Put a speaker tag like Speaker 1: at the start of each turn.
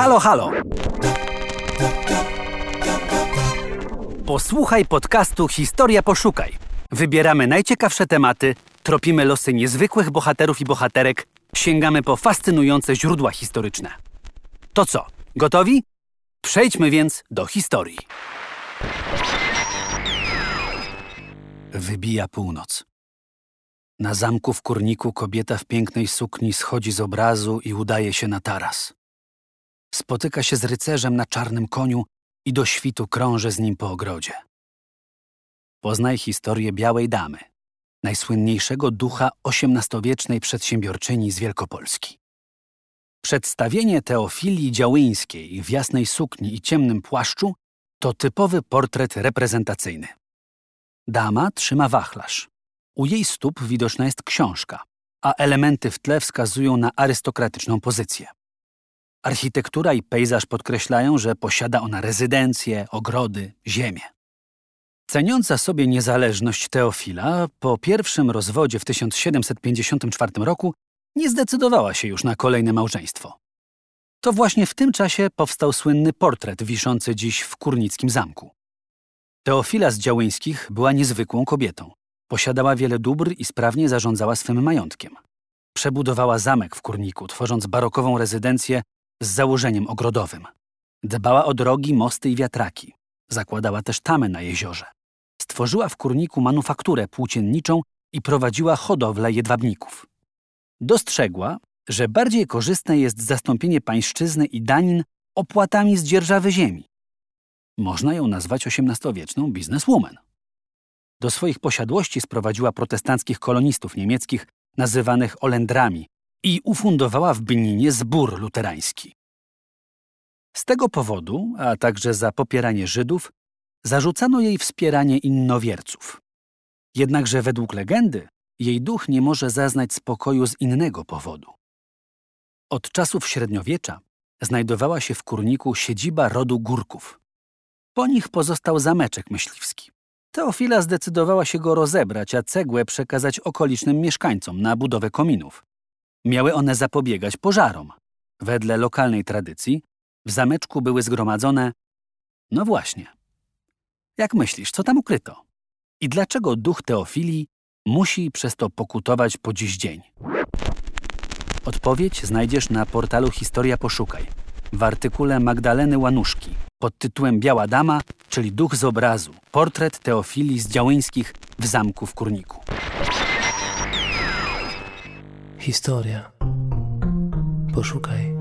Speaker 1: Halo, halo! Posłuchaj podcastu Historia Poszukaj. Wybieramy najciekawsze tematy, tropimy losy niezwykłych bohaterów i bohaterek, sięgamy po fascynujące źródła historyczne. To co, gotowi? Przejdźmy więc do historii. Wybija północ. Na zamku w kurniku kobieta w pięknej sukni schodzi z obrazu i udaje się na taras. Spotyka się z rycerzem na czarnym koniu i do świtu krąży z nim po ogrodzie. Poznaj historię Białej Damy, najsłynniejszego ducha XVIII-wiecznej przedsiębiorczyni z Wielkopolski. Przedstawienie Teofilii Działyńskiej w jasnej sukni i ciemnym płaszczu to typowy portret reprezentacyjny. Dama trzyma wachlarz. U jej stóp widoczna jest książka, a elementy w tle wskazują na arystokratyczną pozycję. Architektura i pejzaż podkreślają, że posiada ona rezydencję, ogrody, ziemię. Ceniąca sobie niezależność Teofila, po pierwszym rozwodzie w 1754 roku nie zdecydowała się już na kolejne małżeństwo. To właśnie w tym czasie powstał słynny portret wiszący dziś w Kurnickim Zamku. Teofila z Działyńskich była niezwykłą kobietą. Posiadała wiele dóbr i sprawnie zarządzała swym majątkiem. Przebudowała zamek w Kurniku, tworząc barokową rezydencję z założeniem ogrodowym. Dbała o drogi, mosty i wiatraki. Zakładała też tamę na jeziorze. Stworzyła w Kurniku manufakturę płócienniczą i prowadziła hodowlę jedwabników. Dostrzegła, że bardziej korzystne jest zastąpienie pańszczyzny i danin opłatami z dzierżawy ziemi. Można ją nazwać XVIII-wieczną bizneswoman. Do swoich posiadłości sprowadziła protestanckich kolonistów niemieckich nazywanych Olendrami i ufundowała w Beninie zbór luterański. Z tego powodu, a także za popieranie Żydów, zarzucano jej wspieranie innowierców. Jednakże według legendy jej duch nie może zaznać spokoju z innego powodu. Od czasów średniowiecza znajdowała się w Kurniku siedziba rodu Górków. Po nich pozostał zameczek myśliwski. Teofila zdecydowała się go rozebrać, a cegłę przekazać okolicznym mieszkańcom na budowę kominów. Miały one zapobiegać pożarom. Wedle lokalnej tradycji w zameczku były zgromadzone... No właśnie. Jak myślisz, co tam ukryto? I dlaczego duch Teofilii musi przez to pokutować po dziś dzień? Odpowiedź znajdziesz na portalu Historia Poszukaj w artykule Magdaleny Łanuszki pod tytułem Biała Dama, czyli Duch z obrazu. Portret Teofilii z Działyńskich w zamku w Kurniku.
Speaker 2: Historia. Poszukaj.